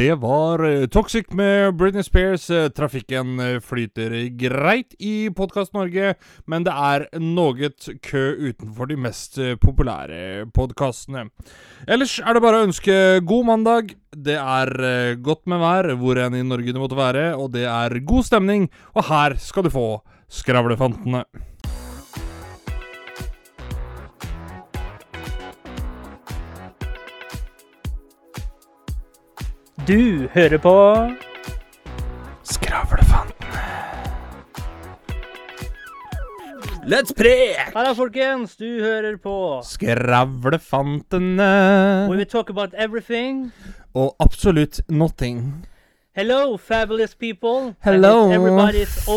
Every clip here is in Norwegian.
Det var eh, Toxic med Britney Spears. Eh, Trafikken eh, flyter greit i Podkast Norge, men det er noe kø utenfor de mest populære podkastene. Ellers er det bare å ønske god mandag. Det er godt med vær hvor enn i Norge det måtte være, og det er god stemning, og her skal du få Skravlefantene. Du hører på Skravlefantene. Let's prek! Hallo, folkens. Du hører på Skravlefantene. Where we talk about everything. Og absolutt nothing. Hello, fabulous people. Hello,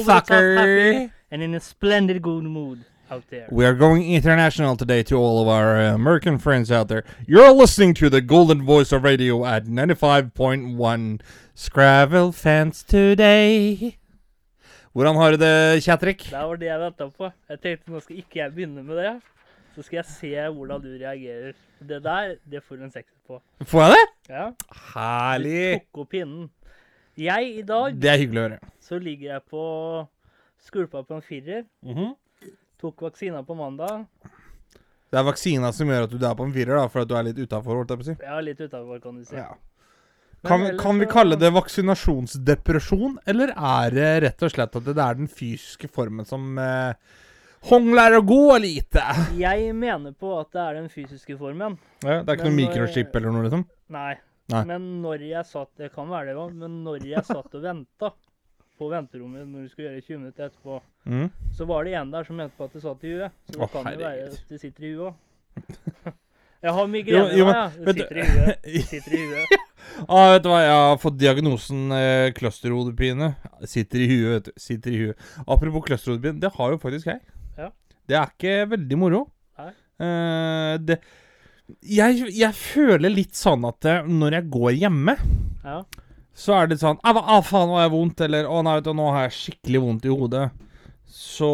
fucker. and in a splendid good mood out there. We are going international today to all of our uh, American friends out there. You're listening to the golden voice of radio at 95.1 Scravel fans today. Hvordan har du det, Kjatrik? Det var det jeg venta på. Jeg tenkte nå skal ikke jeg begynne med det. Så skal jeg se hvordan du reagerer. Det der, det får du en sekser på. Får jeg det? Ja, Du Herlig. tok opp pinnen. Jeg i dag Det er hyggelig å høre. så ligger jeg på skulpa på en firer. Tok vaksina på mandag. Det er vaksina som gjør at du er på en firer, da, for at du er litt utafor, si. Ja, litt utafor, kan du si. Ja. Kan, ellers kan vi kalle det vaksinasjonsdepresjon, eller er det rett og slett at det er den fysiske formen som eh, hångler og går lite? Jeg mener på at det er den fysiske formen. Ja, det er ikke Men, noe mikrochip eller noe, liksom? Nei. Nei. Men når jeg satt Det kan være det òg, men når jeg satt og venta på venterommet når du skulle gjøre 20 minutter etterpå, Mm. så var det en der som mente på at det satt i huet. Så det Å, kan jo være at det sitter i huet òg. Jeg har migrene, Jo, jo, men- ja. Det sitter i huet. Det sitter i huet. Ah, vet du hva, jeg har fått diagnosen eh, clusterhodepine. Sitter i huet, vet du. Sitter i huet. Apropos clusterhodepine, det har jo faktisk jeg. Ja. Det er ikke veldig moro. Nei. Eh, det jeg, jeg føler litt sånn at eh, når jeg går hjemme Ja. Så er det sånn ah, ah, faen, nå har jeg vondt, eller å nei, vet du, nå har jeg skikkelig vondt i hodet. Så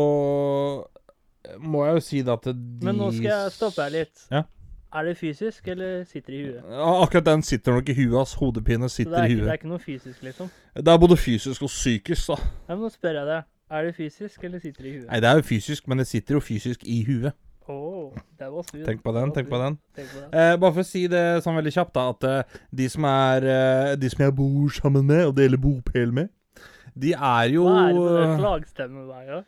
må jeg jo si det at de Men nå skal jeg stoppe her litt. Ja. Er det fysisk, eller sitter det i huet? Ja, Akkurat den sitter nok i huet, ass. Hodepine sitter er, i huet. det er ikke noe fysisk, liksom? Det er både fysisk og psykisk, da. Ja, men nå spør jeg deg. Er det fysisk, eller sitter det i huet? Nei, det er jo fysisk, men det sitter jo fysisk i huet. Åh, det var smooth. Tenk på den, tenk på den. Tenk på den. Eh, bare for å si det sånn veldig kjapt, da, at eh, de som er eh, De som jeg bor sammen med, og deler bopel med, de er jo Hva er det med den klagstemmen hver gang?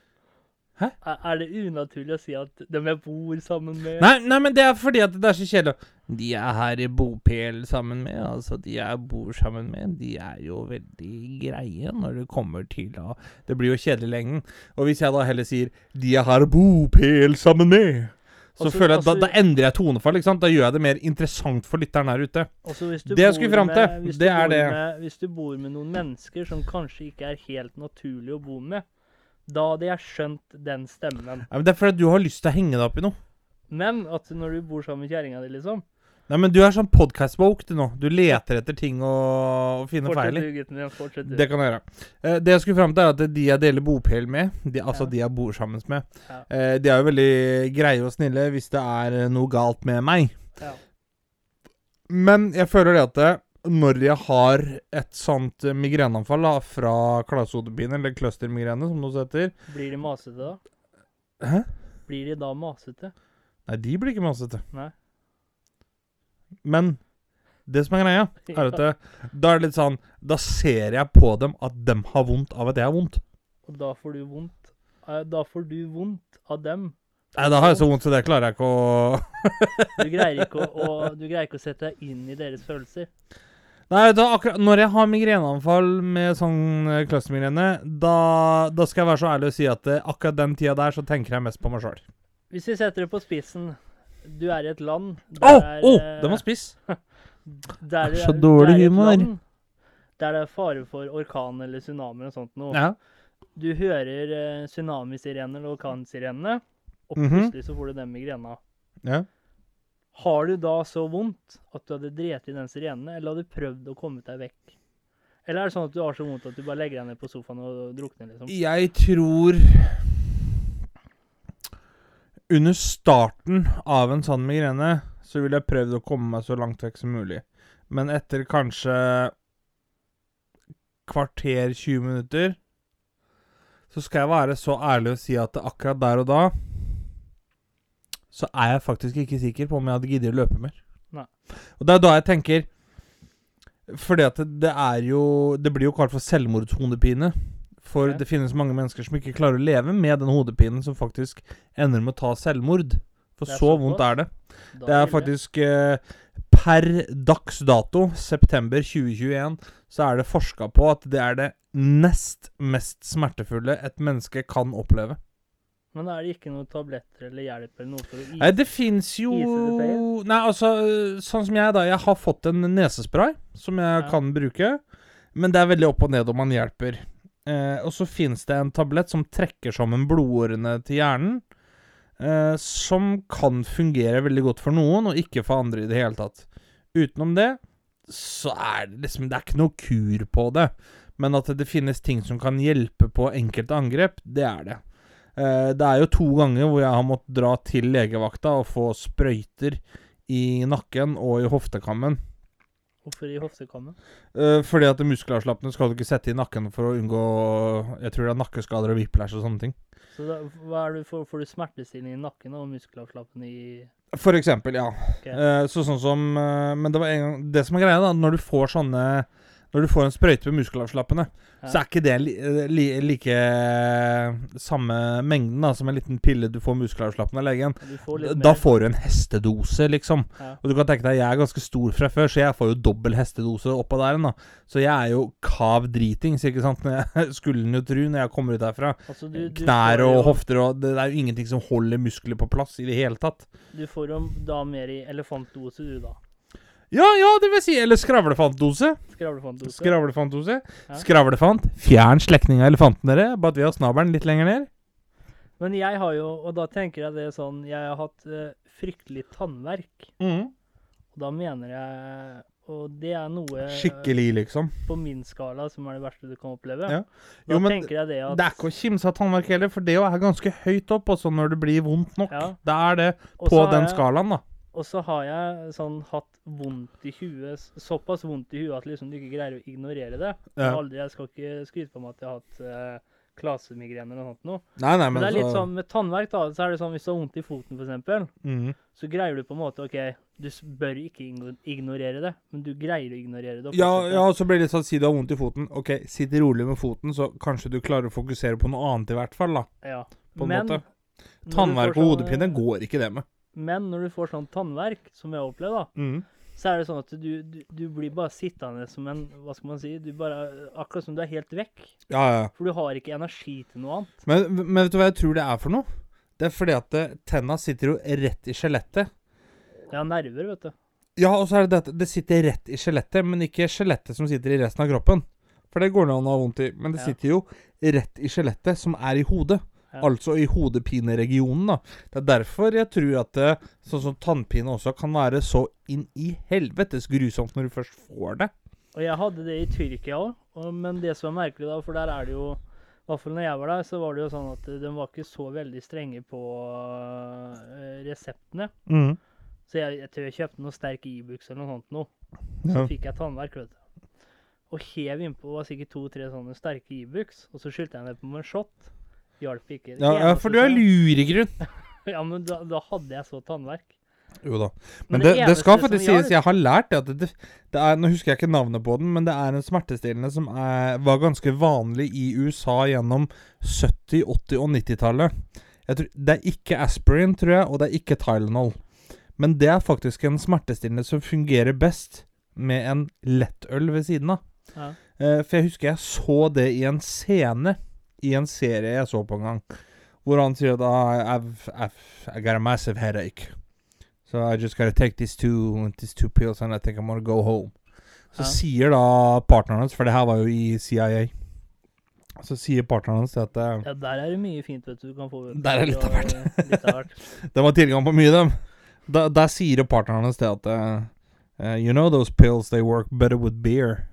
Hæ? Er, er det unaturlig å si at dem jeg bor sammen med Nei, nei, men det er fordi at det er så kjedelig. De jeg her i bopel sammen med, altså de jeg bor sammen med, de er jo veldig greie når det kommer til å Det blir jo kjedelig i lengden. Og hvis jeg da heller sier 'de jeg har bopel sammen med', så Altså- føler jeg at da, altså- da endrer jeg tonefall. ikke sant? Da gjør jeg det mer interessant for lytteren her ute. Også du Det jeg skulle fram til, det er det. Med, hvis du bor med noen mennesker som kanskje ikke er helt naturlig å bo med, da hadde jeg skjønt den stemmen. Ja, men Det er fordi du har lyst til å henge deg opp i noe. Men at når du bor sammen med kjerringa di, liksom Nei, men du er sånn podcast-woke du nå. Du leter etter ting å, å finne feil i. du, gutten min. Fortsett du. Det kan jeg gjøre. Eh, det jeg skulle fram til, er at de jeg deler bopel med, de, altså Ja. de jeg bor sammen med, Ja. eh, de er jo veldig greie og snille hvis det er eh, noe galt med meg. Ja. Men jeg føler det at det, når jeg har et sånt eh, migreneanfall da, fra klasehodepine, eller clustermigrene, som det heter Blir de masete da? Hæ? Blir de da masete? Nei, de blir ikke masete. Nei. Men det som er greia, er at det, da er det litt sånn Da ser jeg på dem at dem har vondt av at jeg har vondt. Og da får du vondt. Eh, Da får du vondt av dem. Nei, da har jeg så vondt, så det klarer jeg ikke å Du greier ikke å, å, du greier ikke å sette deg inn i deres følelser. Nei, da, akkurat når jeg har migreneanfall med sånn eh, clustermigrene, da, da skal jeg være så ærlig og si at eh, akkurat den tida der så tenker jeg mest på meg sjøl. Hvis vi setter det på spissen Du er i et land Å! der, Å! oh, Den var spiss. der, så dårlig er humor. Der det er fare for orkan eller tsunami og sånt noe. Ja. Du hører uh, tsunamisirenene eller orkansirenene, og Mhm. plutselig så får du den migrena. ja. Har du da så vondt at du hadde drept i den sirenen, eller hadde du prøvd å komme deg vekk? Eller er det sånn at du har så vondt at du bare legger deg ned på sofaen og drukner, liksom? Jeg tror Under starten av en sånn migrene så ville jeg prøvd å komme meg så langt vekk som mulig. Men etter kanskje kvarter, 20 minutter, så skal jeg være så ærlig å si at akkurat der og da så er jeg faktisk ikke sikker på om jeg hadde giddet å løpe mer. Nei. Og det er da jeg tenker Fordi at det, er jo Det blir jo kalt for selvmordshodepine. For okay. det finnes mange mennesker som ikke klarer å leve med den hodepinen, som faktisk ender med å ta selvmord. For er så vondt er det. Da Det er faktisk eh, Per dags dato, september 2021, så er det forska på at det er det nest mest smertefulle et menneske kan oppleve. Men da er det ikke noen tabletter eller hjelp eller noe for å Nei, det fins jo? Nei, altså, øh, sånn som jeg, da. Jeg har fått en nesespray som jeg Ja. kan bruke. Men det er veldig opp og ned om man hjelper. Eh, og så fins det en tablett som trekker sammen blodårene til hjernen. Eh, som kan fungere veldig godt for noen, og ikke for andre i det hele tatt. Utenom det så er det liksom Det er ikke noe kur på det. Men at det finnes ting som kan hjelpe på enkelte angrep, det er det. Eh, det er jo to ganger hvor jeg har måttet dra til legevakta og få sprøyter i nakken og i hoftekammen. Hvorfor i hoftekammen? Eh, fordi at muskelavslappende skal du ikke sette i nakken for å unngå Jeg tror det er nakkeskader og whiplash og sånne ting. Så da, det for, får du smertestillende i nakken og muskelavslappende i For eksempel, ja. Ok. Eh, så sånn som Men det var en gang Det som er greia, da, når du får sånne Når du får en sprøyte med muskelavslappende, Ja. så er ikke det li, eh, li, like samme mengden da som en liten pille du får muskelavslappende av legen. Får Da får du en hestedose, liksom. Ja. Og du kan tenke deg, jeg er ganske stor fra før, så jeg får jo dobbel hestedose oppå der. da. Så jeg er jo kav dritings, ikke sant. Skulle en jo tru når jeg kommer ut derfra. altså, du, du Knær og jo- hofter og Det er jo ingenting som holder muskler på plass i det hele tatt. Du får jo da mer i elefantdose, du, da. Ja, ja, det vil si. Eller skravlefantdose. Skravlefantdose. Skravlefantdose. Ja. Skravlefant. Fjern slektning av elefanten, dere. Bare har snabelen litt lenger ned. Men jeg har jo, og da tenker jeg det sånn Jeg har hatt uh, fryktelig tannverk. Mm. Og da mener jeg Og det er noe Skikkelig, liksom. på min skala som er det verste du kan oppleve. Ja. Da Jo, men tenker jeg det Det er ikke å kimse av tannverk heller, for det er ganske høyt opp også når det blir vondt nok. Ja. Det er det på den skalaen, da. Og så har jeg sånn hatt vondt i huet, såpass vondt i huet at liksom du ikke greier å ignorere det. Ja. aldri, jeg skal ikke skryte på meg at jeg har hatt uh, klasemigrene eller noe sånt noe. Nei, nei, Men, men, det er litt så- sånn med tannverk, da, så er det sånn hvis du har vondt i foten f.eks., Mhm. så greier du på en måte OK, du bør ikke ignorere det, men du greier å ignorere det. Ja, ja, og så blir det litt sånn Si du har vondt i foten. Ok, sitt rolig med foten, så kanskje du klarer å fokusere på noe annet i hvert fall, da. ja. På en Men måte. Tannverk og hodepine går ikke det med. Men når du får sånn tannverk, som jeg har opplevd, da, mm. så er det sånn at du, du, du blir bare sittende som en Hva skal man si? Du bare, akkurat som du er helt vekk. Ja, ja. For du har ikke energi til noe annet. Men, men vet du hva jeg tror det er for noe? Det er fordi at eh, tenna sitter jo rett i skjelettet. Ja, nerver, vet du. Ja, og så er det dette Det sitter rett i skjelettet, men ikke skjelettet som sitter i resten av kroppen. For det går det an å ha vondt i. Men det Ja. sitter jo rett i skjelettet, som er i hodet. Ja. Altså i hodepineregionen, da. Det er derfor jeg tror at det, sånn som tannpine også kan være så inn i helvetes grusomt når du først får det. Og jeg hadde det i Tyrkia òg, men det som er merkelig da, for der er det jo I hvert fall når jeg var der, så var det jo sånn at de var ikke så veldig strenge på øh, reseptene. Mm. Så jeg, jeg tror jeg kjøpte noe sterk Ibux eller noe sånt noe. Så Ja. fikk jeg tannverk, vet du. Og hev innpå var sikkert to-tre sånne sterke Ibux, og så skylte jeg ned på med en shot. Hjalp ikke. Ja, ja, for du er luregrunn. Ja, men da, da hadde jeg så tannverk. Jo da. Men Men det, det skal faktisk sies, jeg har lært det at det, det er Nå husker jeg ikke navnet på den, men det er en smertestillende som er, var ganske vanlig i USA gjennom 70-, 80- og 90-tallet. Det er ikke aspirin, tror jeg, og det er ikke Tylenol. Men det er faktisk en smertestillende som fungerer best med en lettøl ved siden av. Ja. Eh, for jeg husker jeg så det i en scene i en serie jeg så på en gang. Hvor han sier at ah, I've, I've, I got a massive headache. So I just gotta take these two, these two pills and I think I'm gonna go home. Så Ja. sier da partneren hans, for det her var jo i CIA Så sier partneren hans at eh, ja, der er det mye fint, vet du. Du kan få Der er litt av eh, litt av hvert. de har tilgang på mye, dem. Da, der sier partneren hans det at eh, You know those pills, they work better with beer.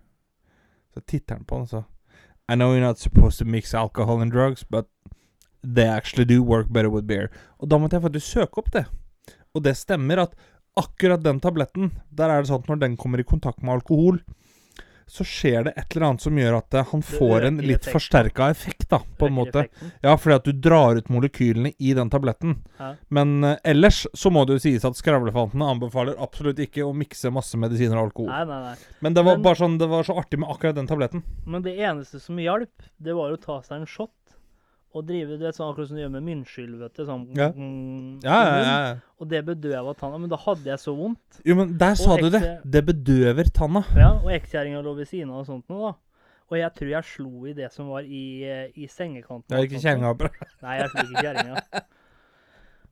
Så titter han på den, så I know you're not supposed to mix alcohol and drugs, but they actually do work better with beer. Og da måtte jeg faktisk søke opp det. Og det stemmer at akkurat den tabletten, der er det sånn at når den kommer i kontakt med alkohol, så skjer det et eller annet som gjør at eh, han får en litt effekten. forsterka effekt, da, på en måte. effekten. Ja, fordi at du drar ut molekylene i den tabletten. Ja. Men uh, ellers så må det jo sies at skravlefantene anbefaler absolutt ikke å mikse masse medisiner og alkohol. Nei, nei, nei. Men det var Men- bare sånn, det var så artig med akkurat den tabletten. Men det eneste som hjalp, det var å ta seg en shot og drive det sånn akkurat som du gjør med mynnskyld, vet du. Sånn, Ja. mm, Ja, i ja, ja. Og det bedøva tanna. Men da hadde jeg så vondt. Jo, men der sa du det. Det bedøver tanna. Ja, og ekskjerringa lå ved siden av og sånt noe, da. Og jeg tror jeg slo i det som var i, eh, i sengekanten. Ja, ikke kjerringa. Nei, jeg slo ikke kjerringa.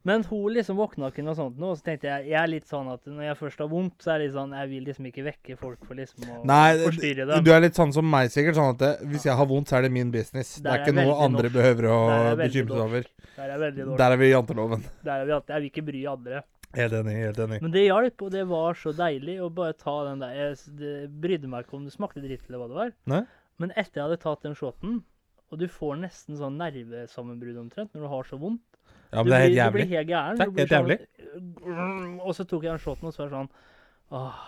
Men hun liksom våkna ikke noe sånt nå, så tenkte jeg jeg er litt sånn at når jeg først har vondt, så er det litt sånn Jeg vil liksom ikke vekke folk for liksom å Nei, forstyrre du dem. du er litt sånn som meg, sikkert. Sånn at det, hvis jeg har vondt, så er det min business. Det er er ikke noe andre norsk. behøver å Der bekymre seg over. Der er veldig dårlig. Der er vi i janteloven. Der er vi Jeg vil ikke bry andre. Helt enig. helt enig. Men det hjalp, og det var så deilig å bare ta den der jeg, Det brydde meg ikke om det smakte dritt eller hva det var. Nei? Men etter jeg hadde tatt den shoten, og du får nesten sånn nervesammenbrudd omtrent når du har så vondt Ja, men det er helt jævlig. Du blir helt gæren. Det er helt sånn, Og så tok jeg den shoten, og så var det sånn Åh.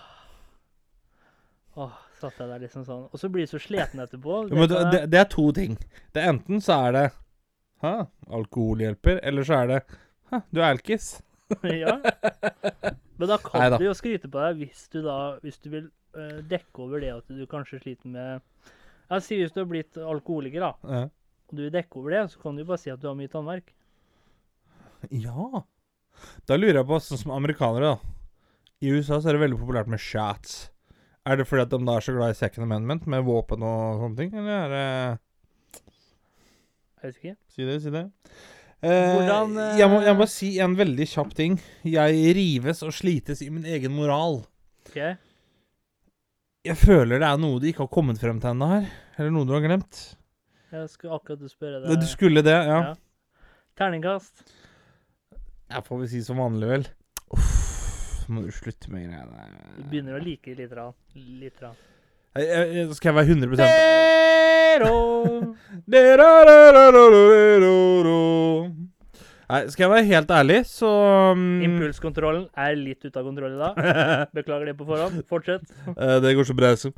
Åh, satt jeg der liksom sånn. Og så blir du så sliten etterpå. Jo, men Det det, det, det er to ting. Det er Enten så er det Hæ, alkohol hjelper, eller så er det Hæ, du er alkis. ja. Men da kan Neida. du jo skryte på deg hvis du da Hvis du vil uh, dekke over det at du kanskje sliter med Ja, Si hvis du har blitt alkoholiker, da, Ja. og du vil dekke over det, så kan du jo bare si at du har mye tannverk. Ja. Da lurer jeg på, sånn som amerikanere, da. I USA så er det veldig populært med shots. Er det fordi at de da er så glad i second amendment med våpen og sånne ting, eller er det Jeg vet ikke. Si det, si det. Eh, Hvordan, eh, jeg, må, jeg må si en veldig kjapp ting. Jeg rives og slites i min egen moral. OK? Jeg føler det er noe de ikke har kommet frem til ennå her. Eller noe du har glemt. Jeg skulle akkurat spørre deg. Du skulle det, ja. Ja. Terningkast. Jeg får vel si som vanlig, vel. Uff, må du slutte med greiene Du begynner å like litt. Rann. litt rann. Jeg- jeg- jeg- Skal jeg være 100 Pero. Nei, skal jeg være helt ærlig, så um, Impulskontrollen er litt ute av kontroll i dag. Beklager det på forhånd. Fortsett. eh, Det går så bra, så.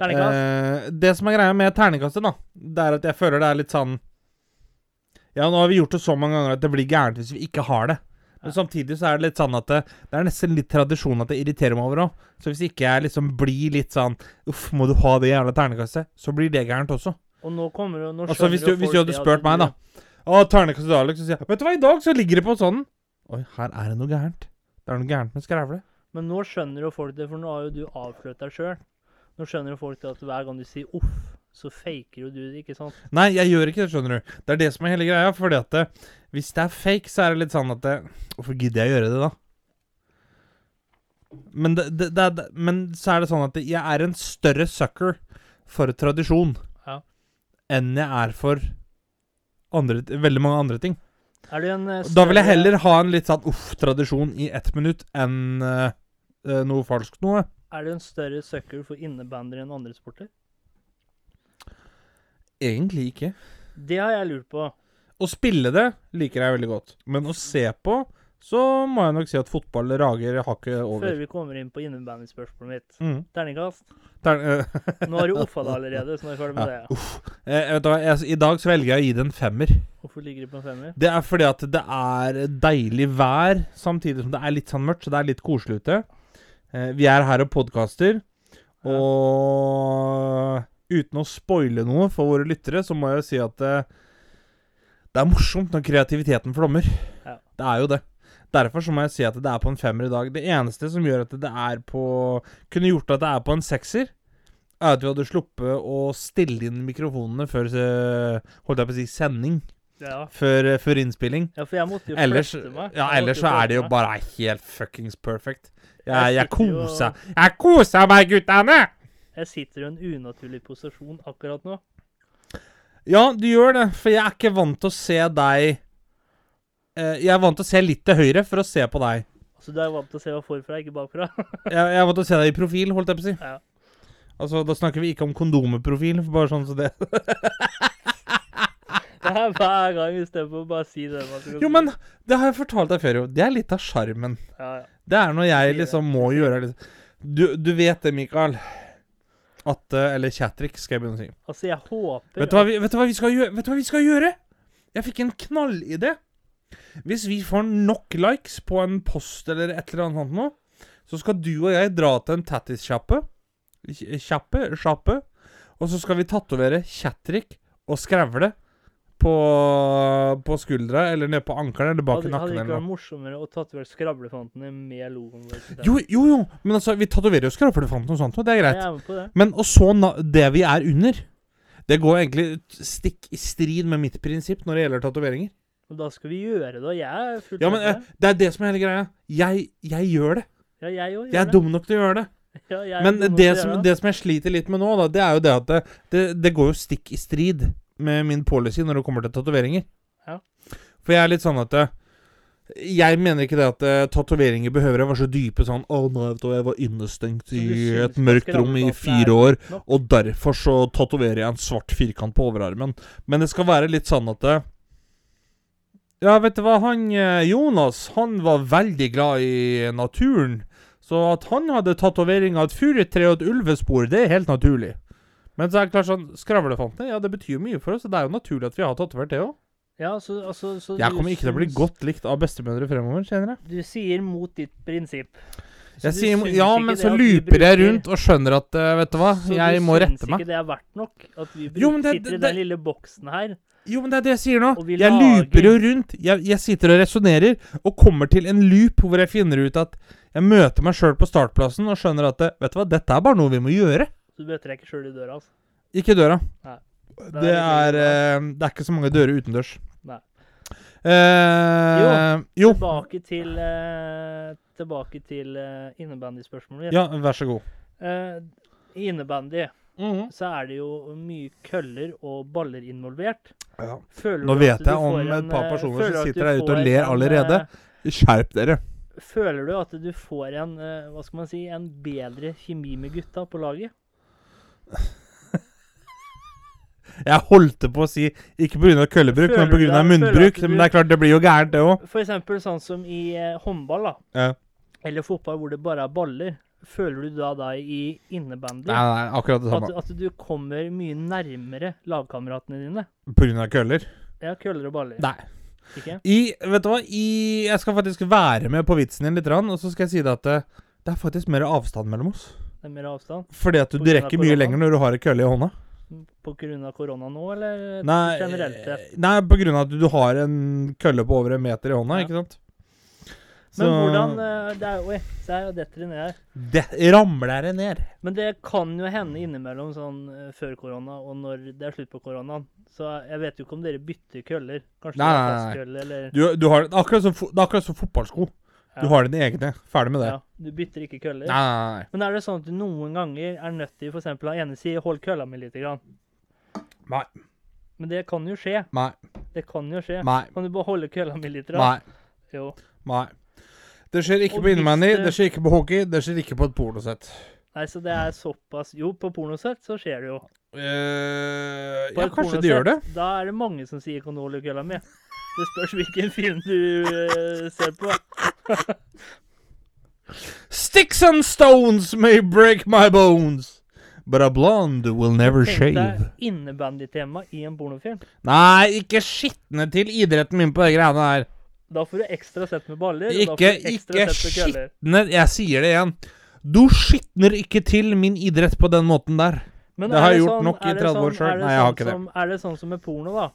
Terningkast. Eh, det som er greia med terningkastet, da, det er at jeg føler det er litt sånn Ja, nå har vi gjort det så mange ganger at det blir gærent hvis vi ikke har det. Men samtidig så er det litt sånn at det, det er nesten litt tradisjon at det irriterer meg over òg. Så hvis ikke jeg liksom blir litt sånn Uff, må du ha det jævla ternekastet? Så blir det gærent også. Og nå kommer det, nå Altså, hvis du, hvis du hadde spurt meg, da Å, ternekastet Alex, så sier jeg Vet du hva, i dag så ligger det på sånn. Oi, her er det noe gærent. Det er noe gærent med skrævle. Men nå skjønner jo folk det, for nå har jo du avslørt deg sjøl. Nå skjønner jo folk det at hver gang du sier 'uff', så faker jo du det, ikke sant? Nei, jeg gjør ikke det, skjønner du. Det er det som er hele greia. Fordi at det, hvis det er fake, så er det litt sånn at det, Hvorfor gidder jeg å gjøre det, da? Men, det, det, det, det, men så er det sånn at jeg er en større sucker for tradisjon Ja. enn jeg er for andre, veldig mange andre ting. Er du en eh, Da vil jeg heller ha en litt sånn uff-tradisjon i ett minutt enn eh, noe falskt noe. Er du en større sucker for innebander enn andre sporter? Egentlig ikke. Det har jeg lurt på. Å spille det liker jeg veldig godt, men å se på så må jeg nok si at fotball rager hakket over. Før vi kommer inn på innebandyspørsmålet mitt. Mm. Terningkast. Eh, Nå har du offa det allerede, så nå er vi ferdig med Ja, det. eh, vet hva, jeg, I dag så velger jeg å gi det en femmer. Hvorfor ligger det på en femmer? Det er fordi at det er deilig vær, samtidig som det er litt sånn mørkt, så det er litt koselig ute. Eh, vi er her og podkaster, og uten å spoile noe for våre lyttere, så må jeg jo si at eh, det er morsomt når kreativiteten flommer. Ja. Det er jo det. Derfor så må jeg si at det er på en femmer i dag. Det eneste som gjør at det er på Kunne gjort at det er på en sekser, er at vi hadde sluppet å stille inn mikrofonene før eh, Holdt jeg på å si sending. Ja. Før, eh, før innspilling. ja, for jeg måtte jo Ellers, meg. ja, ellers så er det jo bare helt fuckings perfect. Jeg, Jeg koser Jeg koser meg, guttene! Jeg sitter i en unaturlig posisjon akkurat nå. Ja, du gjør det, for jeg er ikke vant til å se deg eh, Jeg er vant til å se litt til høyre for å se på deg. Så du er vant til å se hva forfra, ikke bakfra? Jeg, jeg er vant til å se deg i profil, holdt jeg på å si. Ja. Altså, Da snakker vi ikke om kondomeprofil, bare sånn som det. Det er hver gang istedenfor å bare si det. Jo, men det har jeg fortalt deg før, jo. Det er litt av sjarmen. ja, ja. Det er når jeg liksom må gjøre litt du, du vet det, Mikael. At eh, Eller chat-trick, skal jeg begynne å si. Altså, jeg håper Vet du, hva vi, vet, du hva vi skal gjøre? vet du hva vi skal gjøre? Jeg fikk en knallidé. Hvis vi får nok likes på en post eller et eller annet sånt nå, så skal du og jeg dra til en tattissjappe. Kjappe, sjappe. Og så skal vi tatovere chat-trick og skrevle på, på skuldra eller ned på ankelen eller bak Hadde, nakken. hadde det ikke vært morsommere å tatovere skravlefantene med logoen vår? Jo, jo, jo. Men altså, vi tatoverer jo skravlefantene og sånt, og det er Jeg greit. er med på det. Men og så det vi er under, det går egentlig stikk i strid med mitt prinsipp når det gjelder tatoveringer. Og da skal vi gjøre det, og jeg er fullt Ja, men eh, det er det som er hele greia. Jeg, jeg gjør det. Ja, jeg gjør Jeg er dum nok til å gjøre det. Ja, Men det som, det som jeg sliter litt med nå, da, det er jo det at det, det, det går jo stikk i strid med min policy når det kommer til tatoveringer. Ja. For jeg er litt sånn at eh, Jeg mener ikke det at uh, tatoveringer behøver å være så dype sånn Å, nei, vet du jeg var innestengt i et mørkt rom i fire år, og derfor så tatoverer jeg en svart firkant på overarmen. Men det skal være litt sånn at det, Ja, vet du hva, han eh, Jonas, han var veldig glad i naturen. Så at han hadde tatovering av et furutre og et ulvespor, det er helt naturlig. Men så er det klart sånn Skravlefantene, ja, det betyr mye for oss. Det er jo naturlig at vi har tatovert det òg. Ja, så, altså, så Jeg kommer ikke til å bli godt likt av bestemødre fremover senere. Du sier mot ditt prinsipp. Så Jeg sier, ja, men så looper jeg rundt og skjønner at eh, Vet du hva, jeg må rette meg. Så du syns ikke det er verdt nok? At vi Jo, men det- sitter i den lille boksen her? Jo, men det er det jeg sier nå. Jeg luper jo rundt. Jeg, jeg sitter og resonnerer, og kommer til en loop hvor jeg finner ut at jeg møter meg sjøl på startplassen og skjønner at Vet du hva, dette er bare noe vi må gjøre. Så du møter deg ikke sjøl i døra, altså. Ikke i døra. Nei. Det er, eh, det er ikke så mange dører utendørs. Nei. Eh, jo. Tilbake til eh, Tilbake til eh, innebandyspørsmålet. Ja, vær så god. Eh, I innebandy -hmm. så er det jo mye køller og baller involvert. Ja. Nå vet jeg om et par eh, personer som sitter der ute og ler allerede. Skjerp dere. Føler du at du får en hva skal man si, en bedre kjemi med gutta på laget? Jeg holdt på å si ikke pga. køllebruk, men pga. munnbruk. Men det er klart, det blir jo gærent, det òg. Eksempel sånn som i eh, håndball, da. Ja. Eller fotball hvor det bare er baller. Føler du da deg i innebandy Nei, nei, akkurat det samme. at du kommer mye nærmere lagkameratene dine? Pga. køller? Ja, køller og baller. Nei. Ikke? I, vet du hva, I, jeg skal faktisk være med på vitsen din litt, og så skal jeg si det at det, det er faktisk mer avstand mellom oss. Det er mer avstand? Fordi at du rekker mye lenger når du har en kølle i hånda. På grunn av korona nå, eller Nei, generelt eh, sett? nei, på grunn av at du har en kølle på over en meter i hånda, Ja. ikke sant? Men hvordan eh, det er, Oi, her detter det ned. Det ramler det ned. Men det kan jo hende innimellom sånn eh, før korona og når det er slutt på koronaen. Så jeg vet jo ikke om dere bytter køller. Kanskje Nei, nei, nei. eller Du, du har, det, er akkurat som, det er akkurat som fotballsko. Du har dine egne. Ferdig med det. ja, Du bytter ikke køller. Nei, nei, nei. Men er det sånn at du noen ganger er nødt til f.eks. ha ene si 'hold kølla mi lite grann'? Nei. Men det kan jo skje. Nei. Det kan jo skje. Nei. Kan du bare holde kølla mi litt? grann? Nei. Jo. Nei. Det skjer ikke Og på innebandy, det- det skjer ikke på hockey, det skjer ikke på et pornosett. Nei, så det er såpass Jo, på pornosett så skjer det jo. Uh, ja, kanskje de gjør det. Da er det mange som sier 'kan du holde kølla mi'? Det spørs hvilken film du uh, ser på. Sticks and stones may break my bones, but a blonde will never Tenk shave. deg innebandytema i en pornofilm. Nei, ikke skitne til idretten min på de greiene der. Da får du ekstra sett med baller. Ikke, ikke skitne Jeg sier det igjen. Du skitner ikke til min idrett på den måten der. Men Det har jeg gjort sånn- nok i er 30 år sånn- selv. sjøl. Nei, jeg har sånn ikke det. som- Er det sånn som med porno, da?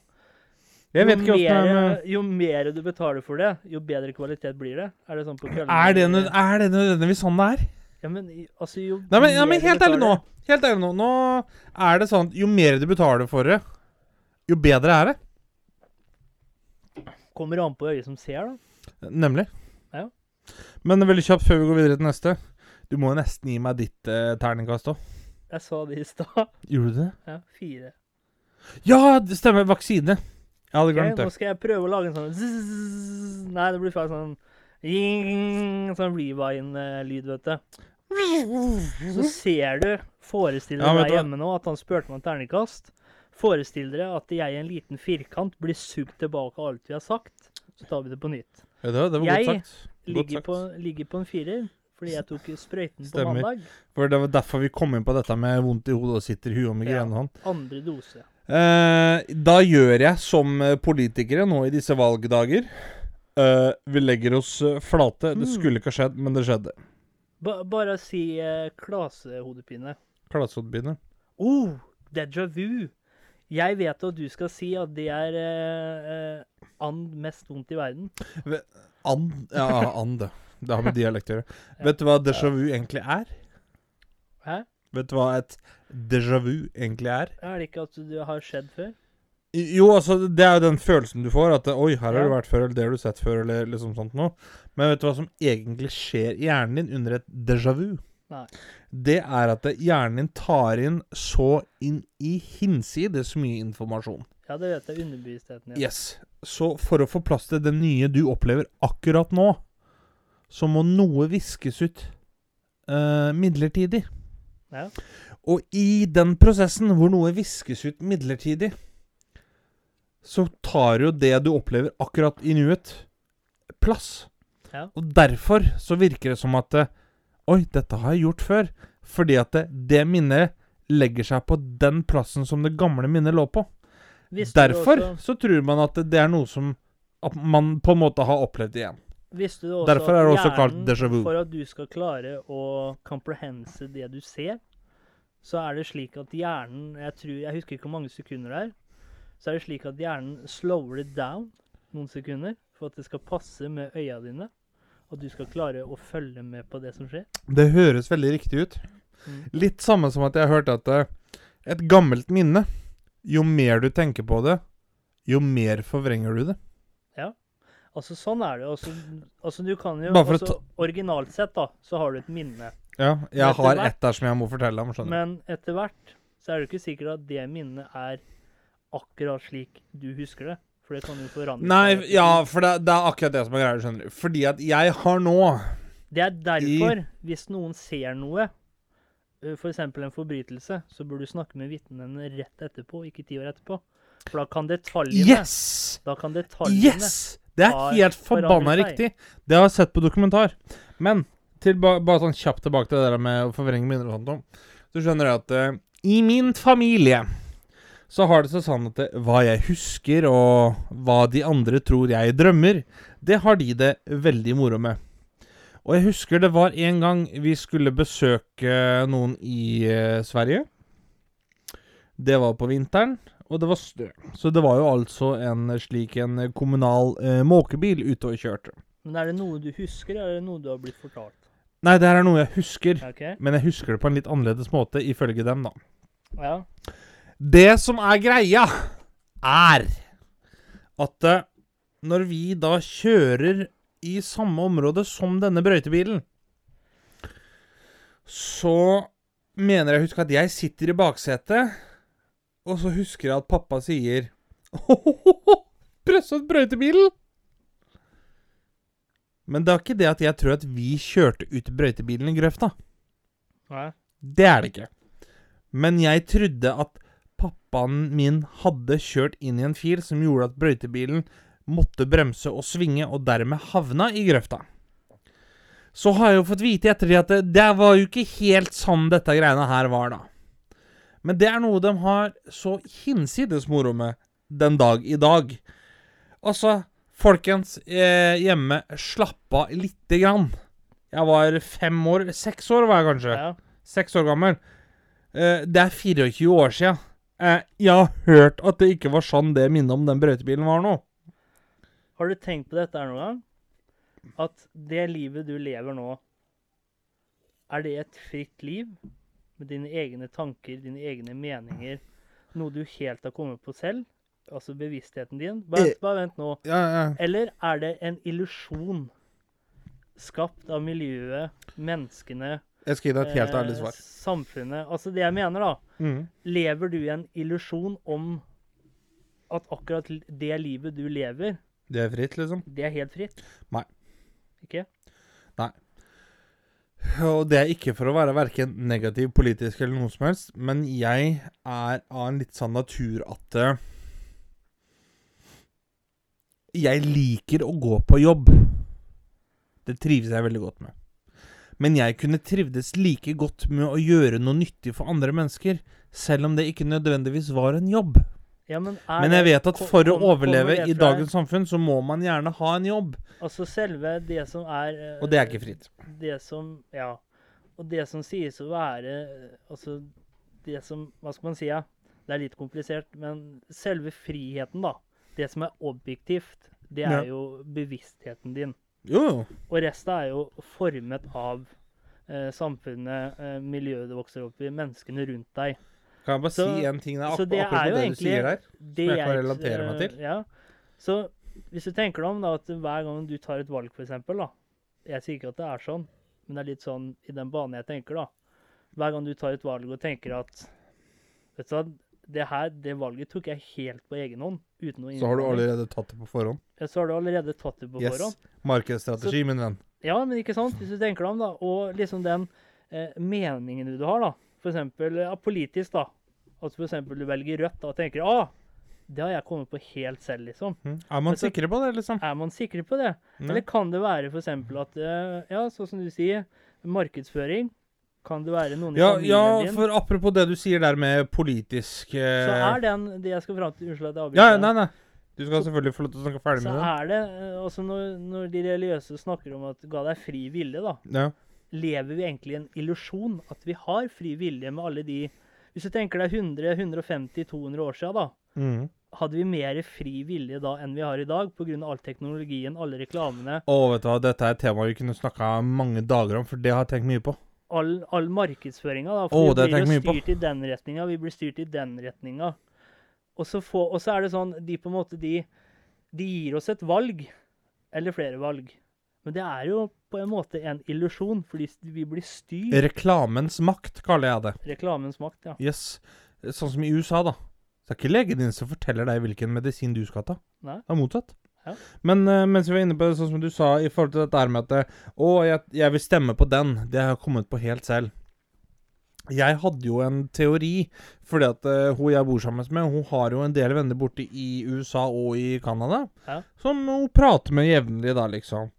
Jeg vet ikke åssen er mer, med Jo mer du betaler for det, jo bedre kvalitet blir det. Er det sånn på? Er det, nød- er det nødvendigvis sånn det er? Ja, men altså, jo Nei, men, ja, men helt ærlig nå. Helt ærlig nå. Nå er det sånn Jo mer du betaler for det, jo bedre er det. Kommer an på øyet som ser, da. Nemlig. Ja. Men veldig kjapt før vi går videre til neste. Du må jo nesten gi meg ditt eh, terningkast òg. Jeg sa det i stad. Gjorde du det? Ja, fire. Ja, det stemmer. Vaksine. Jeg hadde glemt nå skal jeg prøve å lage en sånn zzzz. Nei, det blir feil sånn Ying, Sånn rewind-lyd, vet du. Så ser du Forestill deg ja, hjemme nå at han spurte meg om terningkast. Forestill dere at jeg i en liten firkant blir sugd tilbake av alt vi har sagt. Så tar vi det på nytt. Ja, det var Jeg Ligger på, ligger på en firer fordi jeg tok sprøyten på mandag. For det var derfor vi kom inn på dette med vondt i hodet og sitter i huet og migrene sånn. Andre dose. Eh, da gjør jeg som eh, politikere nå i disse valgdager. Eh, vi legger oss flate. Det Mm. skulle ikke ha skjedd, men det skjedde. Ba bare si eh, klasehodepine. Klasehodepine. Oh, déjà vu! Jeg vet at du skal si at det er eh, eh, and mest vondt i verden. And Ja, and. det. Det har med dialekt å gjøre. Vet du hva déjà vu egentlig er? Hæ? Vet du hva et déjà vu egentlig er? Er det ikke at det har skjedd før? Jo, altså, det er jo den følelsen du får. At 'oi, her har du vært før', eller 'det har du sett før', eller liksom sånt noe. Men vet du hva som egentlig skjer i hjernen din under et déjà vu? Nei. Det er at hjernen din tar inn så inn i hinsides mye informasjon. Ja, det vet jeg. Underbevisstheten. Ja. Yes. Så for å få plass til det nye du opplever akkurat nå, så må noe viskes ut uh, midlertidig. Ja. Og i den prosessen hvor noe viskes ut midlertidig, så tar jo det du opplever akkurat i nuet, plass. Ja. Og derfor så virker det som at eh, Oi, dette har jeg gjort før. Fordi at det, det minnet legger seg på den plassen som det gamle minnet lå på. Visste Derfor så tror man at det er noe som man på en måte har opplevd igjen. Visste du også Derfor er det også kalt déjà vu. For at du skal klare å comprehense det du ser, så er det slik at hjernen Jeg tror, jeg husker ikke hvor mange sekunder det er. Så er det slik at hjernen slower it down noen sekunder for at det skal passe med øya dine. Og du skal klare å følge med på det som skjer. Det høres veldig riktig ut. Mm. Litt samme som at jeg har hørt at eh, et gammelt minne Jo mer du tenker på det, jo mer forvrenger du det. Ja. Altså Sånn er det. Altså, altså du kan jo Bare for altså, Originalt sett, da, så har du et minne. Ja, jeg Etter har ett der som jeg må fortelle om. skjønner. Men etter hvert så er det ikke sikkert at det minnet er akkurat slik du husker det. For det kan jo forandre Nei, seg. ja, for det, det er akkurat det som er greia, skjønner du. Fordi at jeg har nå Det er derfor, hvis noen ser noe, f.eks. en forbrytelse, så burde du snakke med vitnene rett etterpå, ikke ti år etterpå. For da kan detaljene Yes! Da kan detaljene Yes! Det er helt forbanna riktig. Det har jeg sett på dokumentar. Men tilba bare sånn kjapt tilbake til det der med å forvrenge minner og sånt. om. Så skjønner jeg at uh, i min familie så har det seg sånn at det, hva jeg husker, og hva de andre tror jeg drømmer, det har de det veldig moro med. Og jeg husker det var en gang vi skulle besøke noen i uh, Sverige. Det var på vinteren, og det var snø. Så det var jo altså en slik en kommunal uh, måkebil ute og kjørte. Men er det noe du husker, eller er det noe du har blitt fortalt? Nei, det her er noe jeg husker, Ok? men jeg husker det på en litt annerledes måte, ifølge dem, da. Ja. Det som er greia, er at eh, når vi da kjører i samme område som denne brøytebilen, så mener jeg å huske at jeg sitter i baksetet, og så husker jeg at pappa sier Presset brøytebilen! Men det er ikke det at jeg tror at vi kjørte ut brøytebilen i grøfta. Nei. Det er det ikke. Men jeg trodde at pappaen min hadde kjørt inn i en fil som gjorde at brøytebilen måtte bremse og svinge, og dermed havna i grøfta. Så har jeg jo fått vite i ettertid at det, det var jo ikke helt sånn dette greiene her var, da. Men det er noe de har så hinsides moro med den dag i dag. Altså, folkens eh, hjemme, slapp av lite grann. Jeg var fem år Seks år var jeg kanskje. Ja. Seks år gammel. Eh, det er 24 år siden. Eh, jeg har hørt at det ikke var sånn det minnet om den brøytebilen var nå. Har du tenkt på dette her noen gang? At det livet du lever nå, er det et fritt liv? Med dine egne tanker, dine egne meninger? Noe du helt har kommet på selv? Altså bevisstheten din? Bare, Eh. bare vent nå. Ja, ja. Eller er det en illusjon skapt av miljøet, menneskene, Jeg skal gi deg et helt ærlig eh, svar. samfunnet? Altså det jeg mener, da. Mm. Lever du i en illusjon om at akkurat det livet du lever, Det er fritt, liksom. det er helt fritt? Nei. Ikke? Nei. Og det er ikke for å være verken negativ politisk eller noe som helst, men jeg er av en litt sånn natur at eh, Jeg liker å gå på jobb. Det trives jeg veldig godt med. Men jeg kunne trivdes like godt med å gjøre noe nyttig for andre mennesker, selv om det ikke nødvendigvis var en jobb. Ja, men Men jeg vet at for å overleve i dagens samfunn, så må man gjerne ha en jobb. Altså selve det som er eh, Og det er ikke fritt. Det som Ja. Og det som sies å være eh, Altså det som Hva skal man si, ja? Det er litt komplisert, men selve friheten, da. Det som er objektivt, det er Ja. jo bevisstheten din. Jo. Og resten er jo formet av eh, samfunnet, eh, miljøet du vokser opp i, menneskene rundt deg. Kan jeg bare Så- si en ting der, så ak det akkurat er det du sier der? det jeg kan relatere meg eh, til. Ja. Så hvis du tenker deg om da, at hver gang du tar et valg, da Jeg sier ikke at det er sånn, men det er litt sånn i den banen jeg tenker, da. Hver gang du tar et valg og tenker at Vet du hva, det her, det valget tok jeg helt på egen hånd. Uten noe Så har du allerede tatt det på forhånd. Ja, Så har du allerede tatt det på Yes. forhånd. Markedsstrategi, min venn. Ja, men ikke sant? Hvis du tenker deg om, da. Og liksom den eh, meningen du har, da. For eksempel ja, politisk, da. At for eksempel du velger rødt da, og tenker ah, det har jeg kommet på helt selv, liksom. Mm. Er man så, sikre på det, liksom? Er man sikre på det? Mm. Eller kan det være eksempel at eh, Ja, sånn som du sier, markedsføring. Kan det være noen i Ja, familien ja, din? for apropos det du sier der med politisk Så eh, er den det jeg skal fram til Unnskyld at jeg avbryter. Ja, nei, nei. Du skal selvfølgelig få lov til å snakke ferdig med det. Så er det også altså når, når de religiøse snakker om at ga deg fri vilje, da. Ja. lever vi egentlig i en illusjon at vi har fri vilje med alle de Hvis du tenker deg 100, 150, 200 år siden, da. Mm. Hadde vi mer fri vilje da enn vi har i dag, pga. all teknologien, alle reklamene, Å, vet du hva, dette er et tema vi kunne snakka mange dager om, for det har jeg tenkt mye på. All, all markedsføringa? For oh, vi blir jo styrt i den retninga, vi blir styrt i den retninga. Og så, få, og så er det sånn De på en måte, de, de gir oss et valg. Eller flere valg. Men det er jo på en måte en illusjon, fordi vi blir styrt. Reklamens makt, kaller jeg det. Reklamens makt, ja. Yes. Sånn som i USA, da. Det er ikke legen din som forteller deg hvilken medisin du skal ta. Nei. Det er motsatt. Ja. Men uh, mens vi var inne på det, sånn som du sa, i forhold til dette med at Å, jeg, jeg vil stemme på den. Det har jeg kommet på helt selv. Jeg hadde jo en teori, fordi at uh, hun jeg bor sammen med, hun har jo en del venner borte i USA og i Canada, Ja. som hun prater med jevnlig, da, liksom.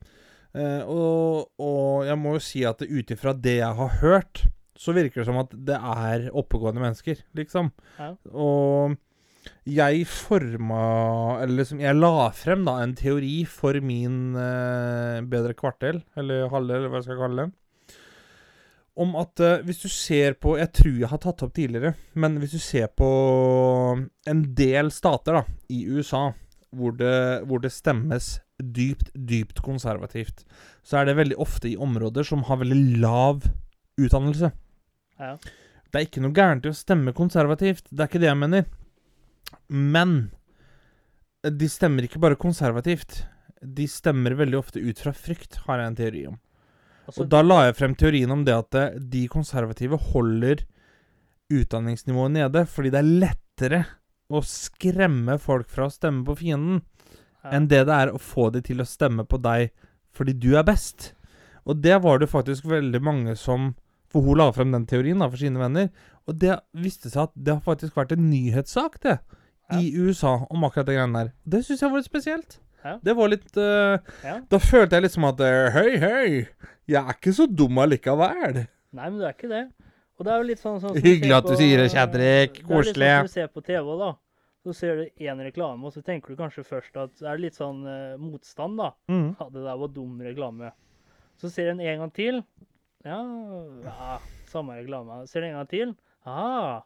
Uh, og, og jeg må jo si at ut ifra det jeg har hørt, så virker det som at det er oppegående mennesker, liksom. Ja. Og jeg forma Eller liksom, jeg la frem da en teori for min eh, bedre kvartel, eller halvdel, eller hva jeg skal kalle det. Om at eh, hvis du ser på Jeg tror jeg har tatt opp tidligere, men hvis du ser på en del stater da, i USA hvor det, hvor det stemmes dypt, dypt konservativt, så er det veldig ofte i områder som har veldig lav utdannelse. ja. Det er ikke noe gærent i å stemme konservativt, det er ikke det jeg mener. Men de stemmer ikke bare konservativt. De stemmer veldig ofte ut fra frykt, har jeg en teori om. Altså, Og da la jeg frem teorien om det at eh, de konservative holder utdanningsnivået nede, fordi det er lettere å skremme folk fra å stemme på fienden, ja. enn det det er å få de til å stemme på deg fordi du er best. Og det var det faktisk veldig mange som For hun la frem den teorien da for sine venner, og det viste seg at det har faktisk vært en nyhetssak, det, i USA om akkurat det greiene der. Det syns jeg var litt spesielt. Ja. Det var litt uh, ja. Da følte jeg liksom at eh, Hei, hei, jeg er ikke så dum allikevel. Nei, men du er ikke det. Og det er jo litt sånn, sånn Hyggelig at du på- sier det, Kjedrik. Det er litt Koselig. sånn som du ser på TV, da. Så ser du én reklame, og så tenker du kanskje først at det er litt sånn uh, motstand, da. Mm. Ja, det der var dum reklame. Så ser du den en gang til. Ja, ja samme reklame. Ser du en gang til. Ah.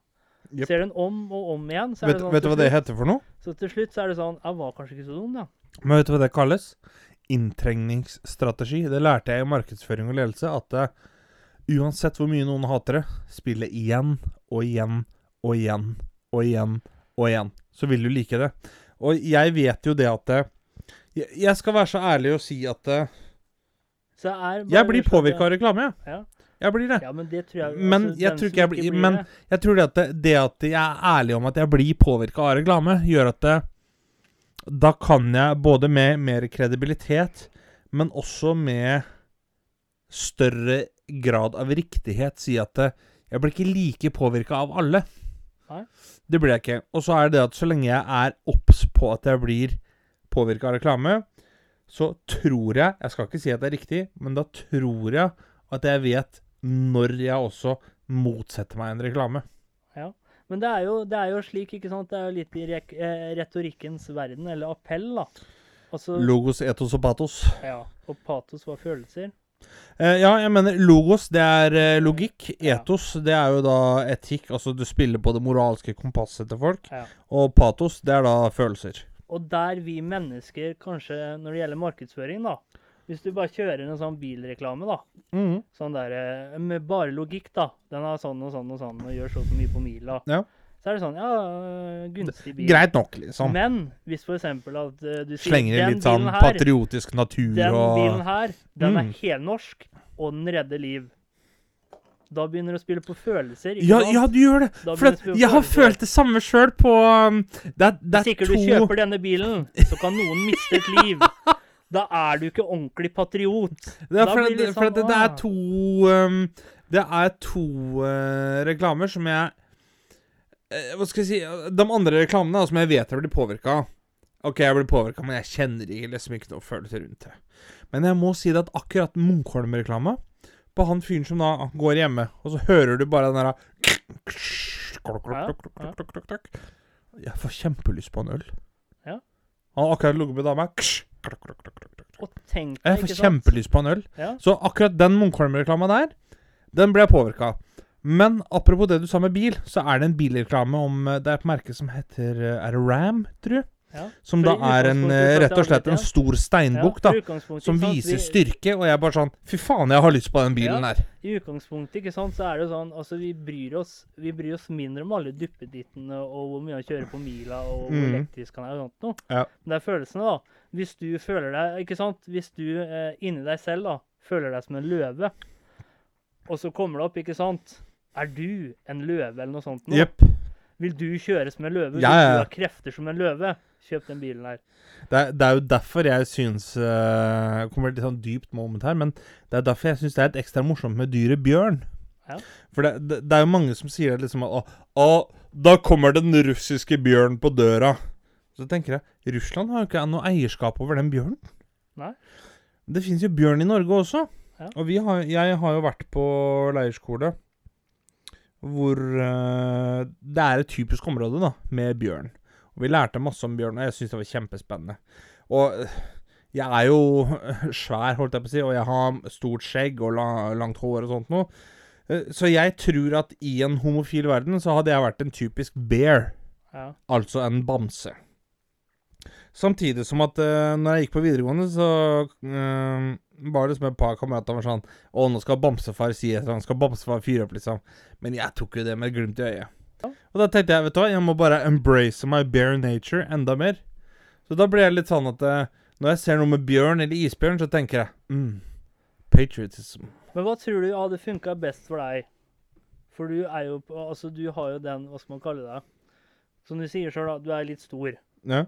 Jep. Ser den om og om igjen, så er Vet, sånn du til hva det heter for noe? Så til slutt så er det sånn Jeg var kanskje ikke så dum, da. Men vet du hva det kalles? Inntrengningsstrategi. Det lærte jeg i markedsføring og ledelse. At uh, uansett hvor mye noen hater det, spille igjen og igjen og igjen og igjen og igjen. Så vil du like det. Og jeg vet jo det at uh, jeg, skal være så ærlig og si at uh, jeg blir sånn påvirka av reklame, jeg. Ja. Jeg blir det. Ja, men det tror jeg Men altså, jeg tror ikke jeg blir- men- Jeg tror det at det, det at jeg er ærlig om at jeg blir påvirka av reklame, gjør at det, da kan jeg både med mer kredibilitet, men også med større grad av riktighet si at det, jeg blir ikke like påvirka av alle. Nei. Det blir jeg ikke. Og så er det det at så lenge jeg er obs på at jeg blir påvirka av reklame, så tror jeg Jeg skal ikke si at det er riktig, men da tror jeg at jeg vet når jeg også motsetter meg en reklame. Ja, Men det er, jo, det er jo slik, ikke sant? Det er jo litt i rek eh, retorikkens verden, eller appell, da. Altså, Logos, etos og patos. ja, og patos var følelser. Eh, ja, jeg mener logos, det er eh, logikk. Ja. Etos, det er jo da etikk. Altså du spiller på det moralske kompasset til folk. Ja. Og patos, det er da følelser. Og der vi mennesker kanskje, når det gjelder markedsføring, da Hvis du bare kjører en sånn bilreklame, da, Mm. sånn der, eh, med bare logikk, da Den har sånn og sånn og sånn og gjør så og så mye på mila. Ja. Så er det sånn Ja, øh, gunstig bil. Greit nok, liksom. Men hvis for eksempel at øh, du sier Slenger den litt sånn her, patriotisk natur Den og bilen her, den er Mm. helnorsk, og den redder liv. Da begynner du å spille på følelser. ikke ja, ja, du gjør det. For jeg har følelser. følt det samme sjøl på um, Det er, Hvis er ikke to du kjøper denne bilen, så kan noen miste et liv. Da er du ikke ordentlig patriot. Det er, for, det liksom, for det, det er to um, Det er to uh, reklamer som jeg uh, Hva skal jeg si De andre reklamene som jeg vet jeg blir påvirka av. OK, jeg blir påvirka, men jeg kjenner ikke liksom ikke noe følelse rundt det. Men jeg må si det at akkurat Munkholm-reklama på han fyren som da går hjemme, og så hører du bare den derre Jeg får kjempelyst på en øl. Ja. Han har akkurat ligget med dama. Og tenk Jeg får kjempelyst på en øl. Ja. Så akkurat den Munkholm-reklama der, den ble jeg påvirka. Men apropos det du sa med bil, så er det en bilreklame om eh, Det er et merke som heter eh, Er det Ram, tror jeg? Ja. Som da er en eh, rett og slett en stor steinbukk, da. Som viser styrke, og jeg er bare sånn Fy faen, jeg har lyst på den bilen her. I utgangspunktet ikke sant, så er det sånn altså vi bryr oss Vi bryr oss mindre om alle duppedittene og hvor mye han kjører på mila og hvor Mhm. elektrisk han er og sånt noe. Ja. Men det er følelsene, da. Hvis du føler deg Ikke sant? Hvis du eh, inni deg selv da føler deg som en løve, og så kommer det opp, ikke sant Er du en løve eller noe sånt noe? Vil du kjøre som en løve? Ja, Vil du ha krefter som en løve? Kjøp den bilen her. Det, er- det er jo derfor jeg syns uh, Kommer litt sånn dypt moment her, men det er derfor jeg syns det er et ekstra morsomt med dyret bjørn. Ja. For det, det, det er jo mange som sier liksom at å, å, da kommer den russiske bjørnen på døra. Så tenker jeg Russland har jo ikke noe eierskap over den bjørnen. Nei. Det fins jo bjørn i Norge også. Ja. Og vi har, jeg har jo vært på leirskole hvor uh, det er et typisk område da, med bjørn. Og Vi lærte masse om bjørn, og jeg syns det var kjempespennende. Og øh, jeg er jo svær, holdt jeg på å si, og jeg har stort skjegg og la, langt hår og sånt noe. Eh, Så jeg tror at i en homofil verden så hadde jeg vært en typisk bear, Ja. altså en bamse. Samtidig som at uh, når jeg gikk på videregående, så uh, var det som et par kamerater var sånn Å, nå skal bamsefar si et eller annet. Skal bamsefar fyre opp, liksom. Men jeg tok jo det med et glimt i øyet. Og da tenkte jeg, vet du hva, jeg må bare embrace my bare nature enda mer. Så da ble jeg litt sånn at uh, når jeg ser noe med bjørn eller isbjørn, så tenker jeg mm, patriotism. Men hva tror du hadde funka best for deg? For du er jo Altså, du har jo den Hva skal man kalle det? Som du sier sjøl, da. Du er litt stor Ja.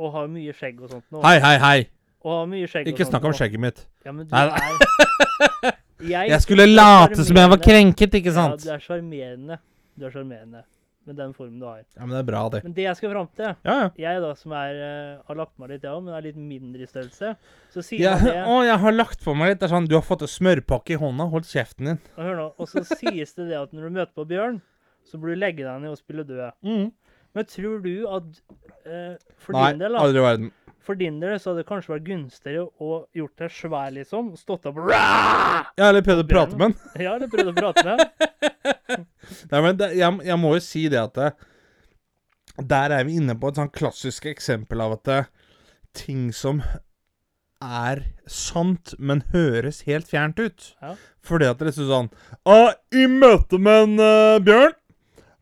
Og har mye skjegg og sånt nå. Hei, hei, hei! Og har mye skjegg Ikke og sånt snakk om nå. skjegget mitt. Ja, men du Nei, er jeg, Jeg skulle late som jeg var krenket, ikke sant? Ja, du er sjarmerende. Du er sjarmerende med den formen du har. Ja, men det er bra, det. Men det jeg skal fram til Ja, ja. Jeg, da, som er, uh, har lagt meg litt, jeg òg, men er litt mindre i størrelse, så sier Ja, det å, jeg har lagt på meg litt. Det er sånn, Du har fått en smørpakke i hånda. Hold kjeften din. Og hør nå, og så sies det det at når du møter på bjørn, så burde du legge deg ned og spille død. Men tror du at eh, for Nei, din del aldri i verden. for din del så hadde det kanskje vært gunstigere å gjort deg svær, liksom, stått opp Ja, heller prøvd å prate med han. Ja, eller prøvd å prate med han. Nei, men det, jeg, jeg må jo si det at det, Der er vi inne på et sånn klassisk eksempel av at det, ting som er sant, men høres helt fjernt ut. Ja. Fordi at det er liksom sånn Å, I møte med en uh, bjørn,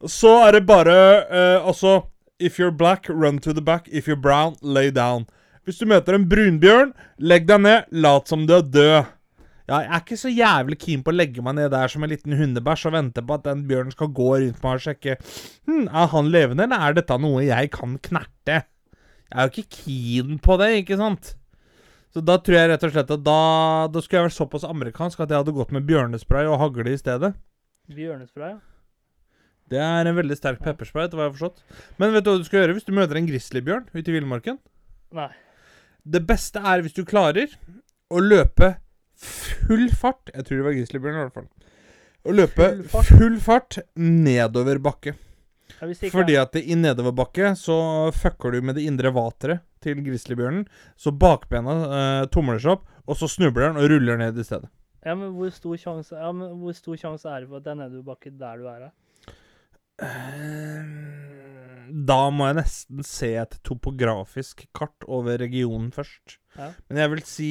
så er det bare uh, Altså If you're black, run to the back. If you're brown, lay down. Hvis du møter en brunbjørn, legg deg ned. Lat som du er død. Ja, jeg er ikke så jævlig keen på å legge meg ned der som en liten hundebæsj og vente på at den bjørnen skal gå rundt meg og sjekke hm, Er han levende, eller er dette noe jeg kan knerte? Jeg er jo ikke keen på det, ikke sant? Så da tror jeg rett og slett at da, da skulle jeg vært såpass amerikansk at jeg hadde gått med bjørnespray og hagle i stedet. Bjørnespray, ja. Det er en veldig sterk pepperspray, etter hva jeg har forstått. Men vet du hva du skal gjøre hvis du møter en grizzlybjørn ute i villmarken? Nei. Det beste er hvis du klarer å løpe full fart Jeg tror det var grizzlybjørn, i hvert fall. Å løpe Full fart? full fart nedover bakke. Ja, Fordi at det, i nedoverbakke så fucker du med det indre vateret til grizzlybjørnen. Så bakbena eh, tomler seg opp, og så snubler den og ruller ned i stedet. Ja, men hvor stor sjanse ja, men hvor stor sjanse er det for at det er nedoverbakke der du er? da? Eh, Da må jeg nesten se et topografisk kart over regionen først. Ja. Men jeg vil si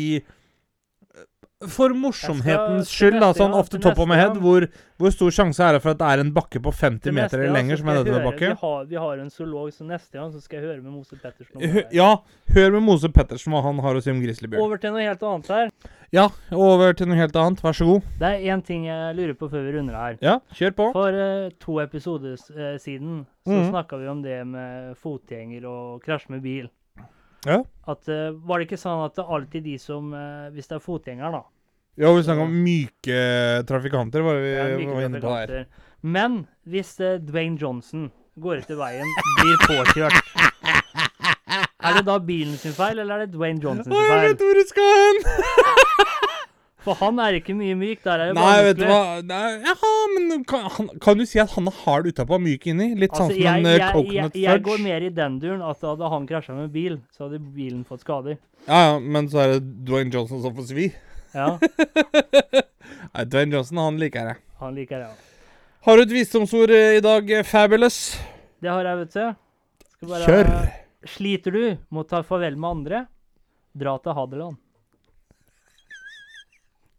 For morsomhetens skyld, da, sånn ofte top of my head, hvor, hvor stor sjanse er det for at det er en bakke på 50 meter eller lenger som er nedoverbakke? Vi har, vi har en zoolog, så neste gang så skal jeg høre med Mose Pettersen. Hø-. Ja, hør med Mose Pettersen hva han har å si om grizzlybjørn. Over til noe helt annet her. Ja, over til noe helt annet. Vær så god. Det er én ting jeg lurer på før vi runder her. Ja, kjør på. For uh, to episoder uh, siden så Mhm. snakka vi om det med fotgjenger og krasj med bil. Ja. At, eh, var det ikke sånn at det alltid de som eh, Hvis det er fotgjenger, da. Ja, vi snakka om myke trafikanter, var vi er myke var inne på der. Men hvis eh, Dwayne Johnson går ut i veien, blir påkjørt Er det da bilen sin feil, eller er det Dwayne Johnson sin feil? jeg vet hvor du skal hen! For han er ikke mye myk. Der er det Nei, vet du hva Nei, Jaha, men kan, han, kan du si at han er hard utapå og myk inni? Litt sånn Altså, som jeg, en uh, jeg, jeg, fudge? jeg går mer i den duren at hadde han krasja med bil, så hadde bilen fått skader. Ja, ja, men så er det Dwayne Johnson som får svi. Ja, Nei, Dwayne Johnson, han liker jeg. han liker det. ja. Har du et visdomsord eh, i dag, eh, Fabulous? Det har jeg, vet du. Skal bare- Kjør! Sliter du med å ta farvel med andre? Dra til Hadeland.